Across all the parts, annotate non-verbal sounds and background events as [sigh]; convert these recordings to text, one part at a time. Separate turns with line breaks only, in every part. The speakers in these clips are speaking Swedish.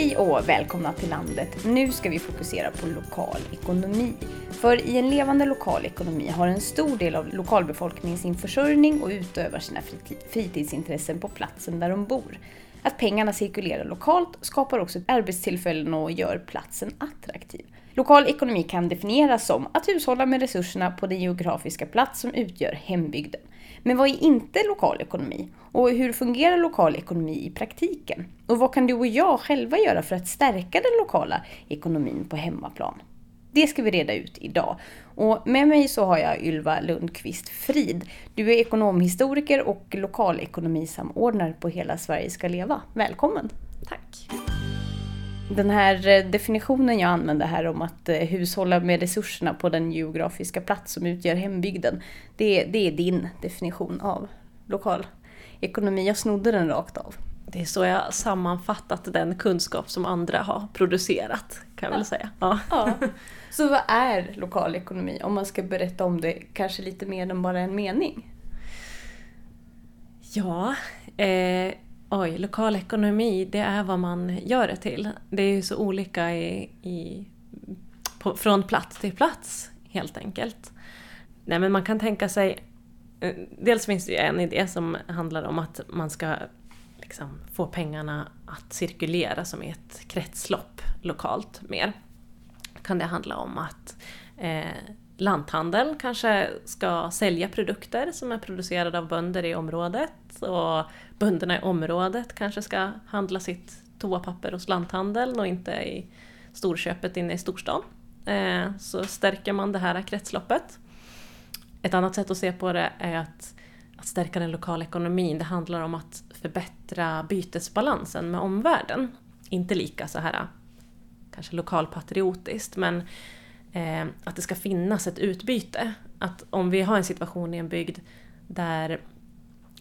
Hej och välkomna till landet. Nu ska vi fokusera på lokal ekonomi. För i en levande lokal ekonomi har en stor del av lokalbefolkningen sin försörjning och utövar sina fritidsintressen på platsen där de bor. Att pengarna cirkulerar lokalt skapar också arbetstillfällen och gör platsen attraktiv. Lokal ekonomi kan definieras som att hushålla med resurserna på den geografiska plats som utgör hembygden. Men vad är inte lokal ekonomi? Och hur fungerar lokal ekonomi i praktiken? Och vad kan du och jag själva göra för att stärka den lokala ekonomin på hemmaplan? Det ska vi reda ut idag. Och med mig så har jag Ylva Lundqvist Frid. Du är ekonomhistoriker och lokalekonomisamordnare på Hela Sverige ska leva. Välkommen!
Tack!
Den här eh, definitionen jag använde här om att eh, hushålla med resurserna på den geografiska plats som utgör hembygden. Det, det är din definition av lokal ekonomi. Jag snodde den rakt av.
Det är så jag sammanfattat den kunskap som andra har producerat, kan jag ja. väl säga. Ja.
ja. [laughs] Så vad är lokal ekonomi? Om man ska berätta om det kanske lite mer än bara en mening.
Ja, eh, oj, lokal ekonomi, det är vad man gör det till. Det är ju så olika i, i, på, från plats till plats, helt enkelt. Nej, men man kan tänka sig eh, dels finns det ju en idé som handlar om att man ska liksom få pengarna att cirkulera som i ett kretslopp lokalt mer. Då Kan det handla om att eh, lanthandeln kanske ska sälja produkter som är producerade av bönder i området och bönderna i området kanske ska handla sitt toapapper hos lanthandeln och inte i storköpet inne i storstan. Eh, så stärker man det här kretsloppet. Ett annat sätt att se på det är att, att stärka den lokala ekonomin. Det handlar om att förbättra bytesbalansen med omvärlden. Inte lika så här kanske lokalpatriotiskt men eh, att det ska finnas ett utbyte. Att om vi har en situation i en bygd där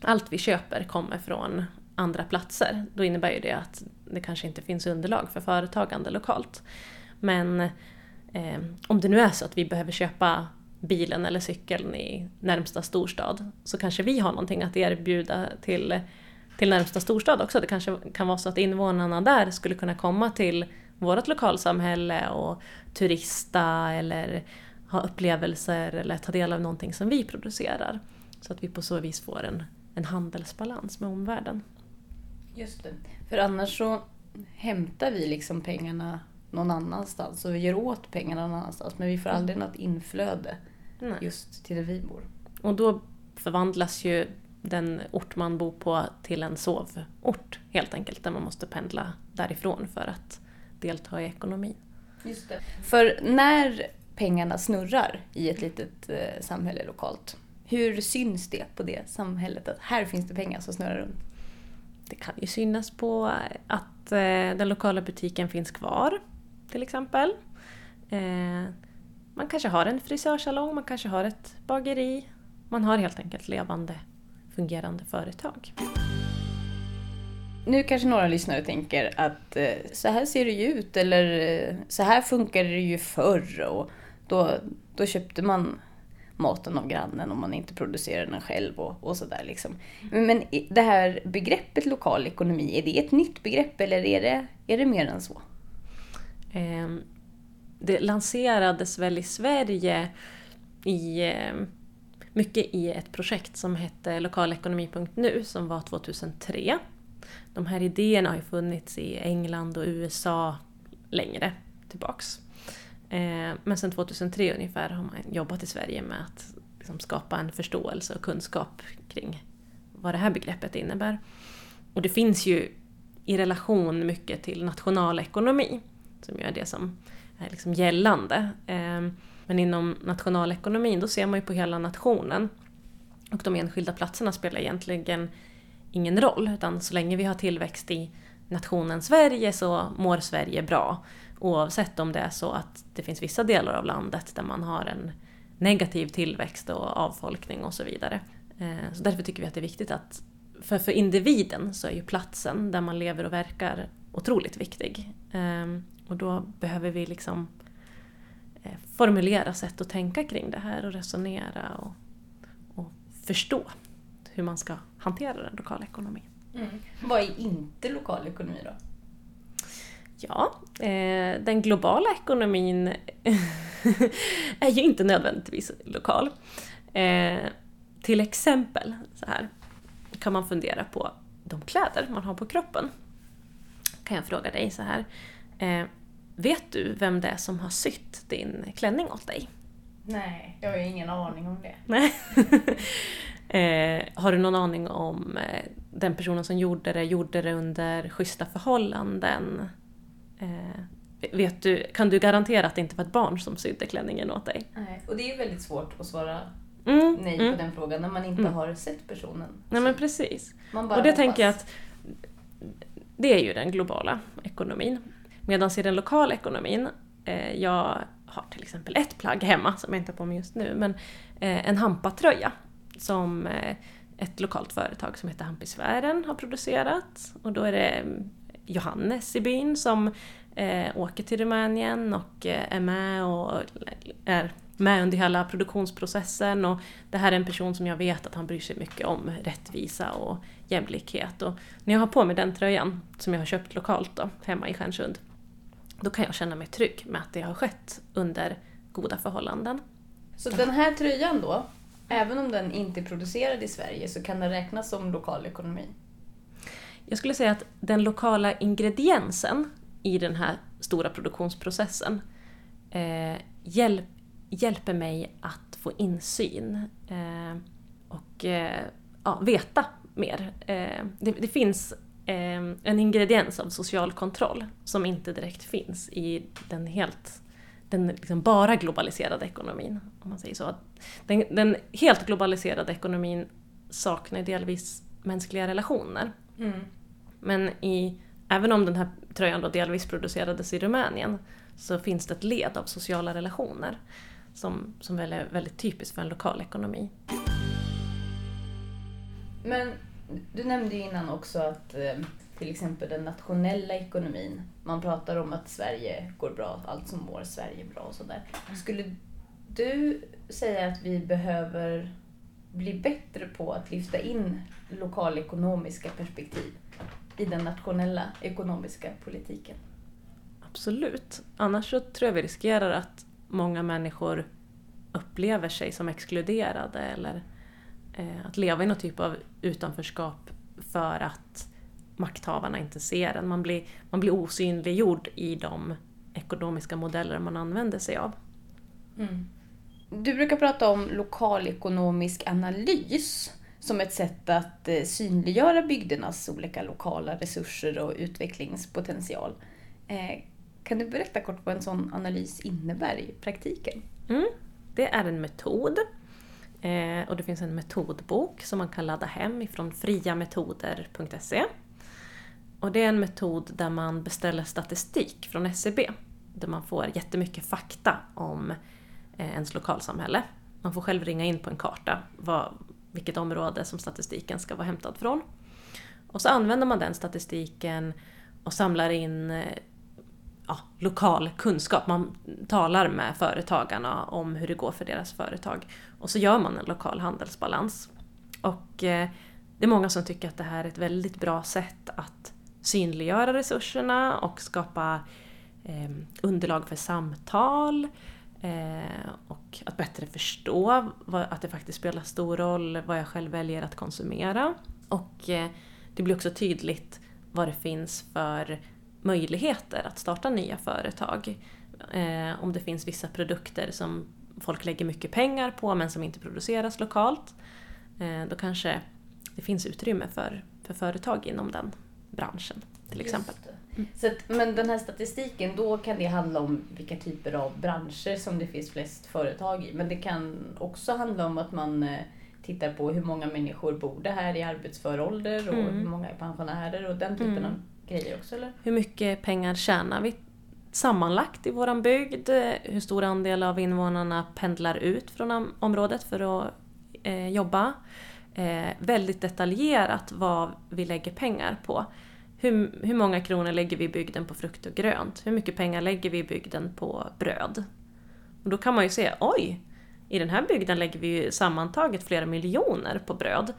allt vi köper kommer från andra platser, då innebär ju det att det kanske inte finns underlag för företagande lokalt. Men eh, om det nu är så att vi behöver köpa bilen eller cykeln i närmsta storstad så kanske vi har någonting att erbjuda till, till närmsta storstad också. Det kanske kan vara så att invånarna där skulle kunna komma till vårt lokalsamhälle och turista eller ha upplevelser eller ta del av någonting som vi producerar. Så att vi på så vis får en, en handelsbalans med omvärlden.
Just det. För annars så hämtar vi liksom pengarna någon annanstans och vi gör åt pengarna någon annanstans men vi får aldrig mm. något inflöde Nej. just till där vi bor.
Och då förvandlas ju den ort man bor på till en sovort helt enkelt där man måste pendla därifrån för att delta i ekonomin.
Just det. För när pengarna snurrar i ett litet eh, samhälle lokalt, hur syns det på det samhället att här finns det pengar som snurrar runt?
Det kan ju synas på att eh, den lokala butiken finns kvar till exempel. Eh, man kanske har en frisörsalong, man kanske har ett bageri. Man har helt enkelt levande, fungerande företag.
Nu kanske några lyssnare tänker att eh, så här ser det ju ut eller eh, så här funkar det ju förr och då, då köpte man maten av grannen om man inte producerade den själv och, och sådär. Liksom. Men, men det här begreppet lokal ekonomi, är det ett nytt begrepp eller är det, är det mer än så?
Um det lanserades väl i Sverige i, eh, mycket i ett projekt som hette lokalekonomi.nu som var 2003. De här idéerna har ju funnits i England och USA längre tillbaks. Eh, men sen 2003 ungefär har man jobbat i Sverige med att liksom skapa en förståelse och kunskap kring vad det här begreppet innebär. Och det finns ju i relation mycket till nationalekonomi, som ju är det som är liksom gällande. Eh, men inom nationalekonomin då ser man ju på hela nationen. Och de enskilda platserna spelar egentligen ingen roll, utan så länge vi har tillväxt i nationen Sverige så mår Sverige bra. Oavsett om det är så att det finns vissa delar av landet där man har en negativ tillväxt och avfolkning och så vidare. Eh, så därför tycker vi att det är viktigt att för, för individen så är ju platsen där man lever och verkar otroligt viktig. Ehm, och då behöver vi liksom eh, formulera sätt att tänka kring det här och resonera och, och förstå hur man ska hantera den lokala ekonomin.
Mm. Vad är inte lokal ekonomi då?
Ja, eh, den globala ekonomin [laughs] är ju inte nödvändigtvis lokal. Eh, till exempel så här kan man fundera på de kläder man har på kroppen. Kan jag fråga dig så här. Eh, vet du vem det är som har sytt din klänning åt dig?
Nej, jag har ju ingen aning om det.
Nej. [laughs] eh, har du någon aning om eh, den personen som gjorde det, gjorde det under schyssta förhållanden? Eh, vet du, kan du garantera att det inte var ett barn som sydde klänningen åt dig?
Nej, och det är ju väldigt svårt att svara
Mm,
nej
mm.
på den frågan när man inte
Mm.
har sett personen.
Nej men precis. Och det
hoppas.
tänker jag att det är ju den globala ekonomin. Medan i den lokala ekonomin, eh, jag har till exempel ett plagg hemma som jag inte har på mig just nu, men eh, en hampatröja som eh, ett lokalt företag som heter Hampisfären har producerat. Och då är det eh, Johannes i byn som eh, åker till Rumänien och eh, är med och är med under hela produktionsprocessen och det här är en person som jag vet att han bryr sig mycket om rättvisa och jämlikhet. Och när jag har på mig den tröjan, som jag har köpt lokalt då, hemma i Stjärnsund, då kan jag känna mig trygg med att det har skett under goda förhållanden.
Så den här tröjan då, även om den inte är producerad i Sverige så kan den räknas som lokal ekonomi?
Jag skulle säga att den lokala ingrediensen i den här stora produktionsprocessen eh, hjälp, hjälper mig att få insyn eh, och eh, ja, veta mer. Eh, det, det finns eh, en ingrediens av social kontroll som inte direkt finns i den helt den liksom bara globaliserade ekonomin. Om man säger så. Den, den helt globaliserade ekonomin saknar delvis mänskliga relationer. Men i, även om den här tröjan då delvis producerades i Rumänien så finns det ett led av sociala relationer som, som väl är väldigt typiskt för en lokal ekonomi.
Men du nämnde ju innan också att eh, till exempel den nationella ekonomin, man pratar om att Sverige går bra, allt som mår Sverige bra och sådär. Skulle du säga att vi behöver bli bättre på att lyfta in lokalekonomiska perspektiv i den nationella ekonomiska politiken?
Absolut. Annars så tror jag vi riskerar att många människor upplever sig som exkluderade eller eh, att leva i någon typ av utanförskap för att makthavarna inte ser en. Man blir, man blir osynliggjord i de ekonomiska modeller man använder sig av.
Du brukar prata om lokalekonomisk analys som ett sätt att eh, synliggöra bygdernas olika lokala resurser och utvecklingspotential. Eh, Kan du berätta kort vad en sån analys innebär i praktiken?
Mm. Det är en metod. Eh, och det finns en metodbok som man kan ladda hem ifrån friametoder.se. Och det är en metod där man beställer statistik från SCB. Där man får jättemycket fakta om eh, ens lokalsamhälle. Man får själv ringa in på en karta vad, vilket område som statistiken ska vara hämtad från. Och så använder man den statistiken och samlar in eh, ja, lokal kunskap. Man talar med företagarna om hur det går för deras företag. Och så gör man en lokal handelsbalans. Och eh, det är många som tycker att det här är ett väldigt bra sätt att synliggöra resurserna och skapa eh, underlag för samtal. Eh, och att bättre förstå vad, att det faktiskt spelar stor roll vad jag själv väljer att konsumera. Och eh, det blir också tydligt vad det finns för möjligheter att starta nya företag. Eh, om det finns vissa produkter som folk lägger mycket pengar på men som inte produceras lokalt. Eh, då kanske det finns utrymme för, för företag inom den branschen till exempel.
Det. Så att, men den här statistiken, då kan det handla om vilka typer av branscher som det finns flest företag i. Men det kan också handla om att man eh, tittar på hur många människor bor det här i arbetsför ålder och
Mm.
hur många är pensionärer och den typen
Mm.
av grejer också eller?
Hur mycket pengar tjänar vi sammanlagt i våran bygd? Hur stor andel av invånarna pendlar ut från om- området för att eh, jobba? Eh, väldigt detaljerat vad vi lägger pengar på. Hur, hur många kronor lägger vi i bygden på frukt och grönt? Hur mycket pengar lägger vi i bygden på bröd? Och då kan man ju se, oj, i den här bygden lägger vi ju sammantaget flera miljoner på bröd.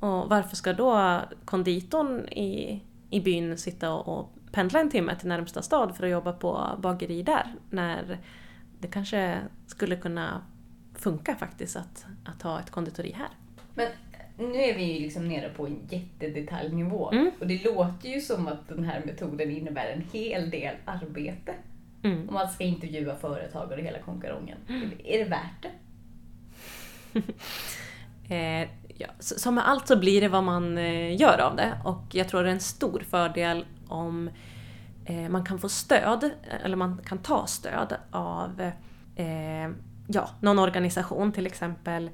Och varför ska då konditorn i, i byn sitta och, och pendla en timme till närmsta stad för att jobba på bageri där. När det kanske skulle kunna funka faktiskt att, att ha ett konditori här.
Men nu är vi ju liksom nere på en jättedetaljnivå
Mm.
och det låter ju som att den här metoden innebär en hel del arbete.
Mm.
Om man ska intervjua företagare och hela konkarongen. Är det värt det? [laughs]
Eh, ja, som med allt så blir det vad man eh, gör av det och jag tror det är en stor fördel om eh, man kan få stöd, eller man kan ta stöd av eh, ja, någon organisation, till exempel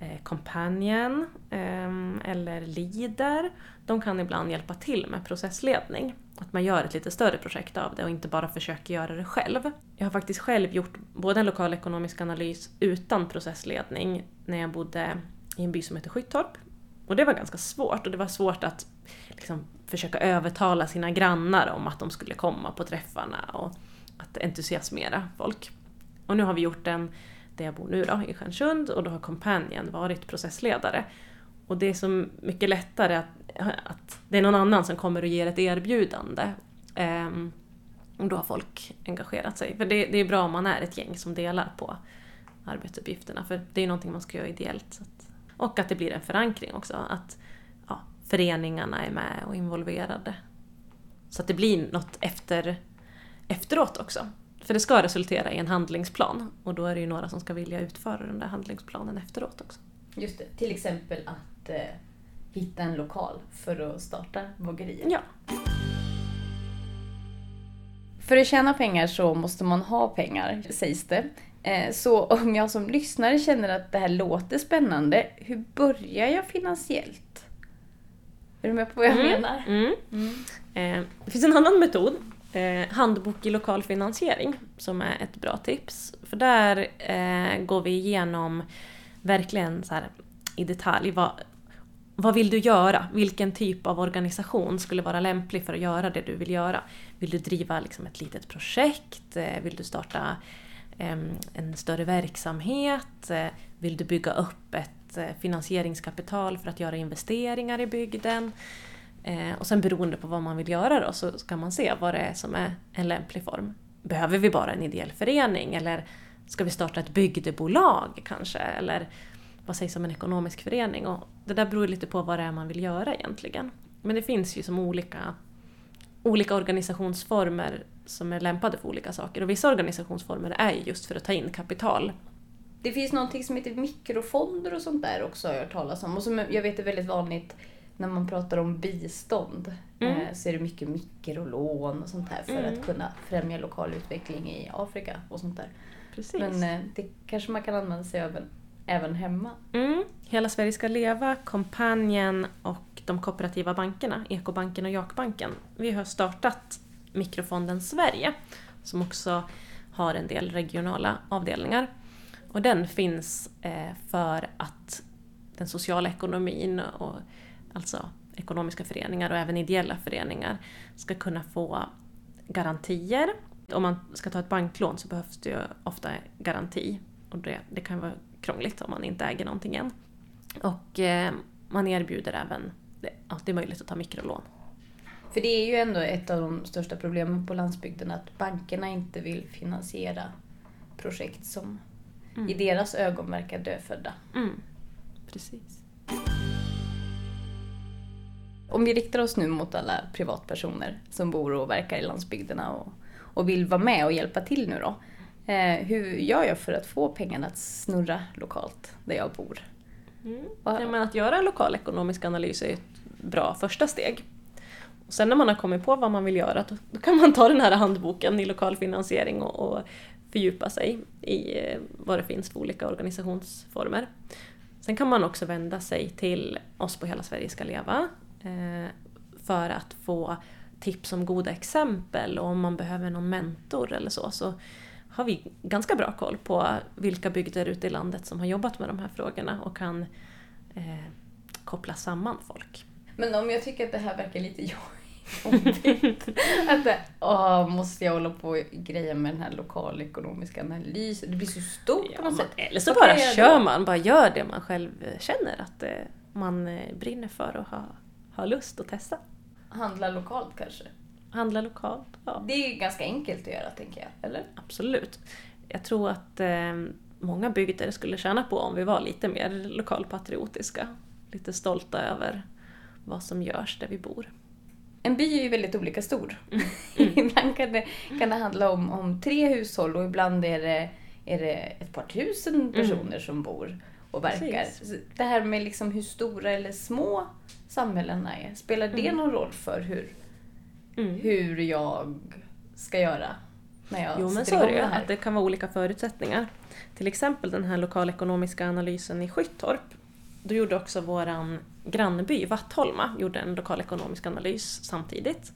Eh, Companion ehm, eller Leader, De kan ibland hjälpa till med processledning. Att man gör ett lite större projekt av det och inte bara försöker göra det själv. Jag har faktiskt själv gjort både en lokal ekonomisk analys utan processledning när jag bodde i en by som heter Skyttorp. Och det var ganska svårt och det var svårt att liksom, försöka övertala sina grannar om att de skulle komma på träffarna och att entusiasmera folk. Och nu har vi gjort en där jag bor nu då, i Stjärnsund och då har Companion varit processledare. Och det är så mycket lättare att, att det är någon annan som kommer och ger ett erbjudande. Um, och då har folk engagerat sig. För det, det är bra om man är ett gäng som delar på arbetsuppgifterna. För det är ju någonting man ska göra ideellt. Så att, och att det blir en förankring också. Att ja, föreningarna är med och involverade. Så att det blir något efter, efteråt också. För det ska resultera i en handlingsplan. Och då är det ju några som ska vilja utföra den där handlingsplanen efteråt också.
Just det, till exempel att eh, hitta en lokal för att starta bageriet.
Ja.
För att tjäna pengar så måste man ha pengar, sägs det. Eh, Så om jag som lyssnare känner att det här låter spännande, hur börjar jag finansiellt? Är du med på vad jag menar?
Mm. Eh, det finns en annan metod, eh, handbok i lokal finansiering, som är ett bra tips. För där eh, går vi igenom verkligen så här, i detalj vad, vad vill du göra? Vilken typ av organisation skulle vara lämplig för att göra det du vill göra? Vill du driva liksom ett litet projekt? Eh, Vill du starta ehm, en större verksamhet? Eh, Vill du bygga upp ett eh, finansieringskapital för att göra investeringar i bygden? Eh, och sen beroende på vad man vill göra då så ska man se vad det är som är en lämplig form. Behöver vi bara en ideell förening eller ska vi starta ett bygdebolag kanske? Eller vad sägs om en ekonomisk förening? Och det där beror lite på vad det är man vill göra egentligen. Men det finns ju som olika, olika organisationsformer som är lämpade för olika saker. Och vissa organisationsformer är ju just för att ta in kapital.
Det finns någonting som heter mikrofonder och sånt där också har jag hört talas om. Och som jag vet är väldigt vanligt när man pratar om bistånd.
Mm.
Eh, så är det mycket mikrolån och sånt här för
Mm.
att kunna främja lokal utveckling i Afrika och sånt där.
Precis.
Men eh, det kanske man kan använda sig av även, hemma.
Mm. Hela Sverige ska leva, Companion och de kooperativa bankerna, Ekobanken och Jakbanken. Vi har startat Mikrofonden Sverige som också har en del regionala avdelningar. Och den finns eh, för att den sociala ekonomin, och, alltså ekonomiska föreningar och även ideella föreningar, ska kunna få garantier. Om man ska ta ett banklån så behövs det ju ofta garanti. Och det, det kan vara krångligt om man inte äger någonting än. Och eh, man erbjuder även att det är möjligt att ta mikrolån.
För det är ju ändå ett av de största problemen på landsbygden att bankerna inte vill finansiera projekt som i deras ögon verkar dödfödda.
Mm. Precis.
Om vi riktar oss nu mot alla privatpersoner som bor och verkar i landsbygderna och, och vill vara med och hjälpa till nu då. Eh, hur gör jag för att få pengarna att snurra lokalt där jag bor?
Mm. Ja, men att göra en lokal ekonomisk analys är ett bra första steg. Och sen när man har kommit på vad man vill göra då, då kan man ta den här handboken i lokal finansiering och, och fördjupa sig i eh, vad det finns för olika organisationsformer. Sen kan man också vända sig till oss på Hela Sverige ska leva för att få tips om goda exempel och om man behöver någon mentor eller så, så har vi ganska bra koll på vilka bygder ute i landet som har jobbat med de här frågorna och kan eh, koppla samman folk.
Men om jag tycker att det här verkar lite [laughs] jobbigt. att det, åh, måste jag hålla på och greja med den här lokalekonomiska analysen? Det blir så stort på något
man,
sätt.
eller så
Vad
bara kör man, bara gör det man själv eh, känner att eh, man eh, brinner för och har, har lust att testa.
Handla lokalt kanske?
handla lokalt. Ja.
Det är ganska enkelt att göra tänker jag, eller?
Absolut. Jag tror att eh, många bygder skulle tjäna på om vi var lite mer lokalpatriotiska. Lite stolta över vad som görs där vi bor.
En by är ju väldigt olika stor. Mm. Mm. [laughs] ibland kan det, kan det handla om, om tre hushåll och ibland är det, är det ett par tusen mm. personer mm. som bor och verkar. Det här med liksom hur stora eller små samhällena är, spelar det mm. någon roll för hur, mm. hur jag ska göra när jag
Jo men så är det ju, att det kan vara olika förutsättningar. Till exempel den här lokalekonomiska analysen i Skyttorp. Då gjorde också våran grannby Vattholma gjorde en lokalekonomisk analys samtidigt.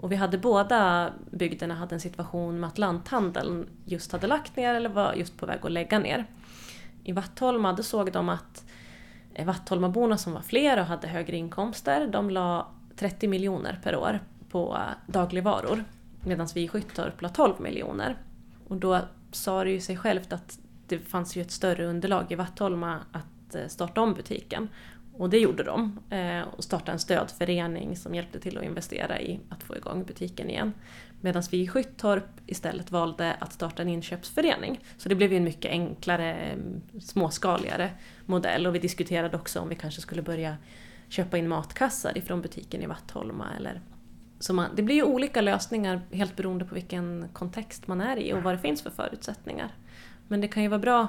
Och vi hade båda bygderna hade en situation med att lanthandeln just hade lagt ner eller var just på väg att lägga ner. I Vattholma då såg de att eh, Vattholmaborna som var fler och hade högre inkomster, de la 30 miljoner per år på dagligvaror. Medan vi i Skyttorp la 12 miljoner. Och då sa det ju sig självt att det fanns ju ett större underlag i Vattholma att eh, starta om butiken. Och det gjorde de. Eh, och startade en stödförening som hjälpte till att investera i att få igång butiken igen. Medan vi i Skyttorp istället valde att starta en inköpsförening. Så det blev ju en mycket enklare, eh, småskaligare modell. Och vi diskuterade också om vi kanske skulle börja köpa in matkassar ifrån butiken i Vattholma. Eller så man, det blir ju olika lösningar helt beroende på vilken kontext man är i och vad det finns för förutsättningar. Men det kan ju vara bra,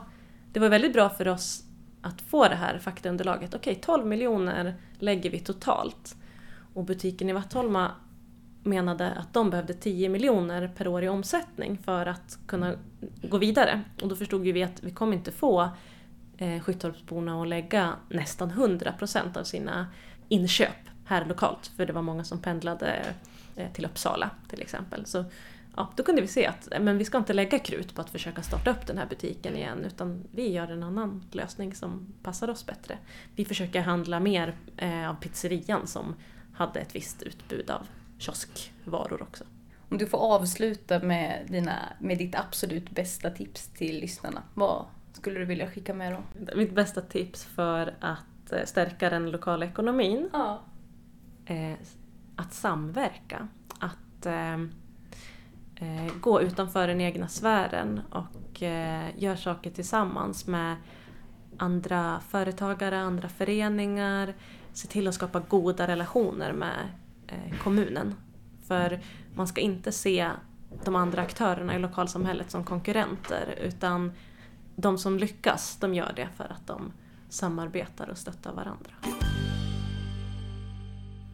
det var väldigt bra för oss att få det här faktaunderlaget. Okej, 12 miljoner lägger vi totalt. Och butiken i Vattholma menade att de behövde 10 miljoner per år i omsättning för att kunna gå vidare. Och då förstod vi att vi kommer inte få eh, Skyttorpsborna att lägga nästan 100% av sina inköp här lokalt. För det var många som pendlade eh, till Uppsala till exempel. Så ja, då kunde vi se att men vi ska inte lägga krut på att försöka starta upp den här butiken igen utan vi gör en annan lösning som passar oss bättre. Vi försöker handla mer eh, av pizzerian som hade ett visst utbud av kioskvaror också.
Om du får avsluta med, dina, med ditt absolut bästa tips till lyssnarna, vad skulle du vilja skicka med då?
Mitt bästa tips för att eh, stärka den lokala ekonomin?
Ja.
Eh, att samverka. Att eh, eh, gå utanför den egna sfären och eh, gör saker tillsammans med andra företagare, andra föreningar. Se till att skapa goda relationer med eh, kommunen. För man ska inte se de andra aktörerna i lokalsamhället som konkurrenter utan de som lyckas, de gör det för att de samarbetar och stöttar varandra.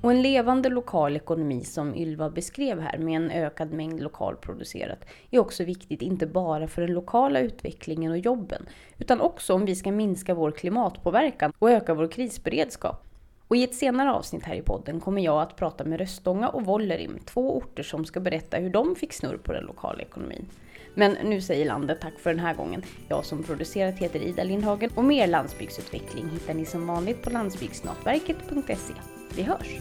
Och en levande lokal ekonomi som Ylva beskrev här med en ökad mängd lokalproducerat är också viktigt inte bara för den lokala utvecklingen och jobben utan också om vi ska minska vår klimatpåverkan och öka vår krisberedskap. Och i ett senare avsnitt här i podden kommer jag att prata med Röstånga och Vollerim, två orter som ska berätta hur de fick snurr på den lokala ekonomin. Men nu säger landet tack för den här gången. Jag som producerat heter Ida Lindhagen och mer landsbygdsutveckling hittar ni som vanligt på landsbygdsnatverket.se. Vi hörs!